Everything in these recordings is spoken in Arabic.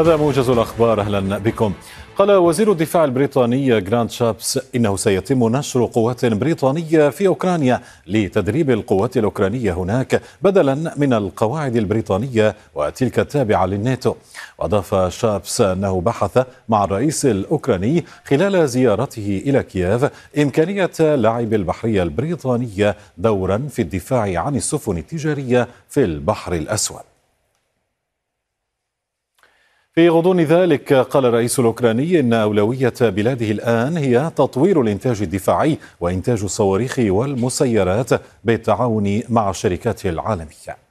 هذا موجز الأخبار أهلا بكم. قال وزير الدفاع البريطاني جراند شابس إنه سيتم نشر قوات بريطانية في أوكرانيا لتدريب القوات الأوكرانية هناك بدلا من القواعد البريطانية وتلك التابعة للناتو. وأضاف شابس أنه بحث مع الرئيس الأوكراني خلال زيارته إلى كييف إمكانية لعب البحرية البريطانية دورا في الدفاع عن السفن التجارية في البحر الأسود. في غضون ذلك قال الرئيس الأوكراني إن أولوية بلاده الآن هي تطوير الإنتاج الدفاعي وإنتاج الصواريخ والمسيرات بالتعاون مع الشركات العالمية.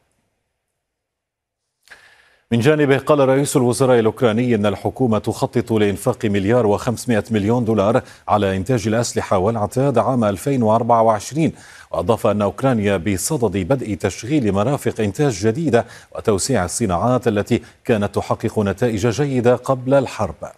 من جانبه قال رئيس الوزراء الأوكراني إن الحكومة تخطط لإنفاق مليار وخمسمائة مليون دولار على إنتاج الأسلحة والعتاد عام 2024 وأضاف أن أوكرانيا بصدد بدء تشغيل مرافق إنتاج جديدة وتوسيع الصناعات التي كانت تحقق نتائج جيدة قبل الحرب.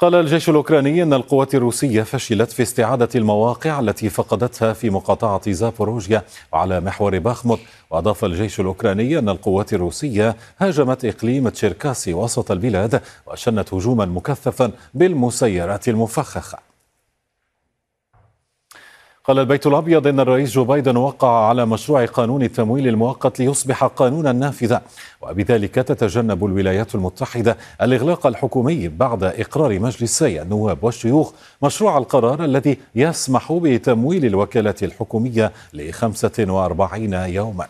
قال الجيش الأوكراني أن القوات الروسية فشلت في استعادة المواقع التي فقدتها في مقاطعة زابوروجيا وعلى محور باخموت. وأضاف الجيش الأوكراني أن القوات الروسية هاجمت إقليم تشيركاسي وسط البلاد وشنت هجوما مكثفا بالمسيرات المفخخة. قال البيت الأبيض إن الرئيس جو بايدن وقع على مشروع قانون التمويل المؤقت ليصبح قانونا نافذا وبذلك تتجنب الولايات المتحدة الإغلاق الحكومي بعد إقرار مجلسي النواب والشيوخ مشروع القرار الذي يسمح بتمويل الوكالات الحكومية ل 45 يوما.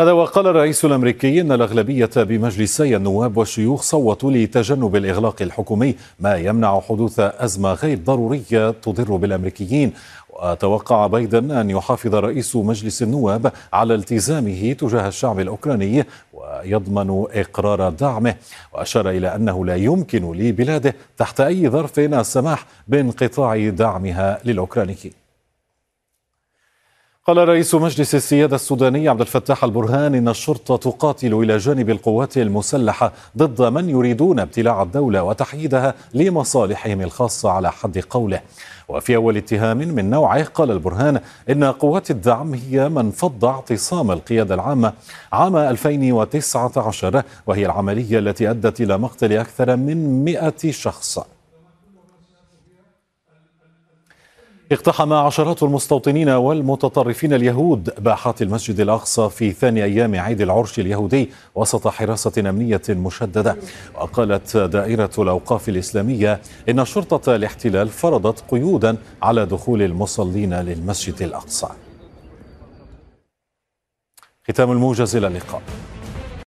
هذا وقال الرئيس الأمريكي إن الأغلبية بمجلسي النواب والشيوخ صوتوا لتجنب الإغلاق الحكومي ما يمنع حدوث أزمة غير ضرورية تضر بالأمريكيين. وتوقع بايدن أن يحافظ رئيس مجلس النواب على التزامه تجاه الشعب الأوكراني ويضمن إقرار دعمه. وأشار إلى أنه لا يمكن لبلاده تحت أي ظرف السماح بانقطاع دعمها للأوكرانيين. قال رئيس مجلس السيادة السوداني عبد الفتاح البرهان إن الشرطة تقاتل إلى جانب القوات المسلحة ضد من يريدون ابتلاع الدولة وتحييدها لمصالحهم الخاصة على حد قوله. وفي أول اتهام من نوعه قال البرهان إن قوات الدعم هي من فض اعتصام القيادة العامة عام 2019 وهي العملية التي أدت إلى مقتل أكثر من 100 شخص. اقتحم عشرات المستوطنين والمتطرفين اليهود باحات المسجد الأقصى في ثاني أيام عيد العرش اليهودي وسط حراسة أمنية مشددة. وقالت دائرة الأوقاف الإسلامية إن شرطه الاحتلال فرضت قيودا على دخول المصلين للمسجد الأقصى. ختام الموجز إلى اللقاء.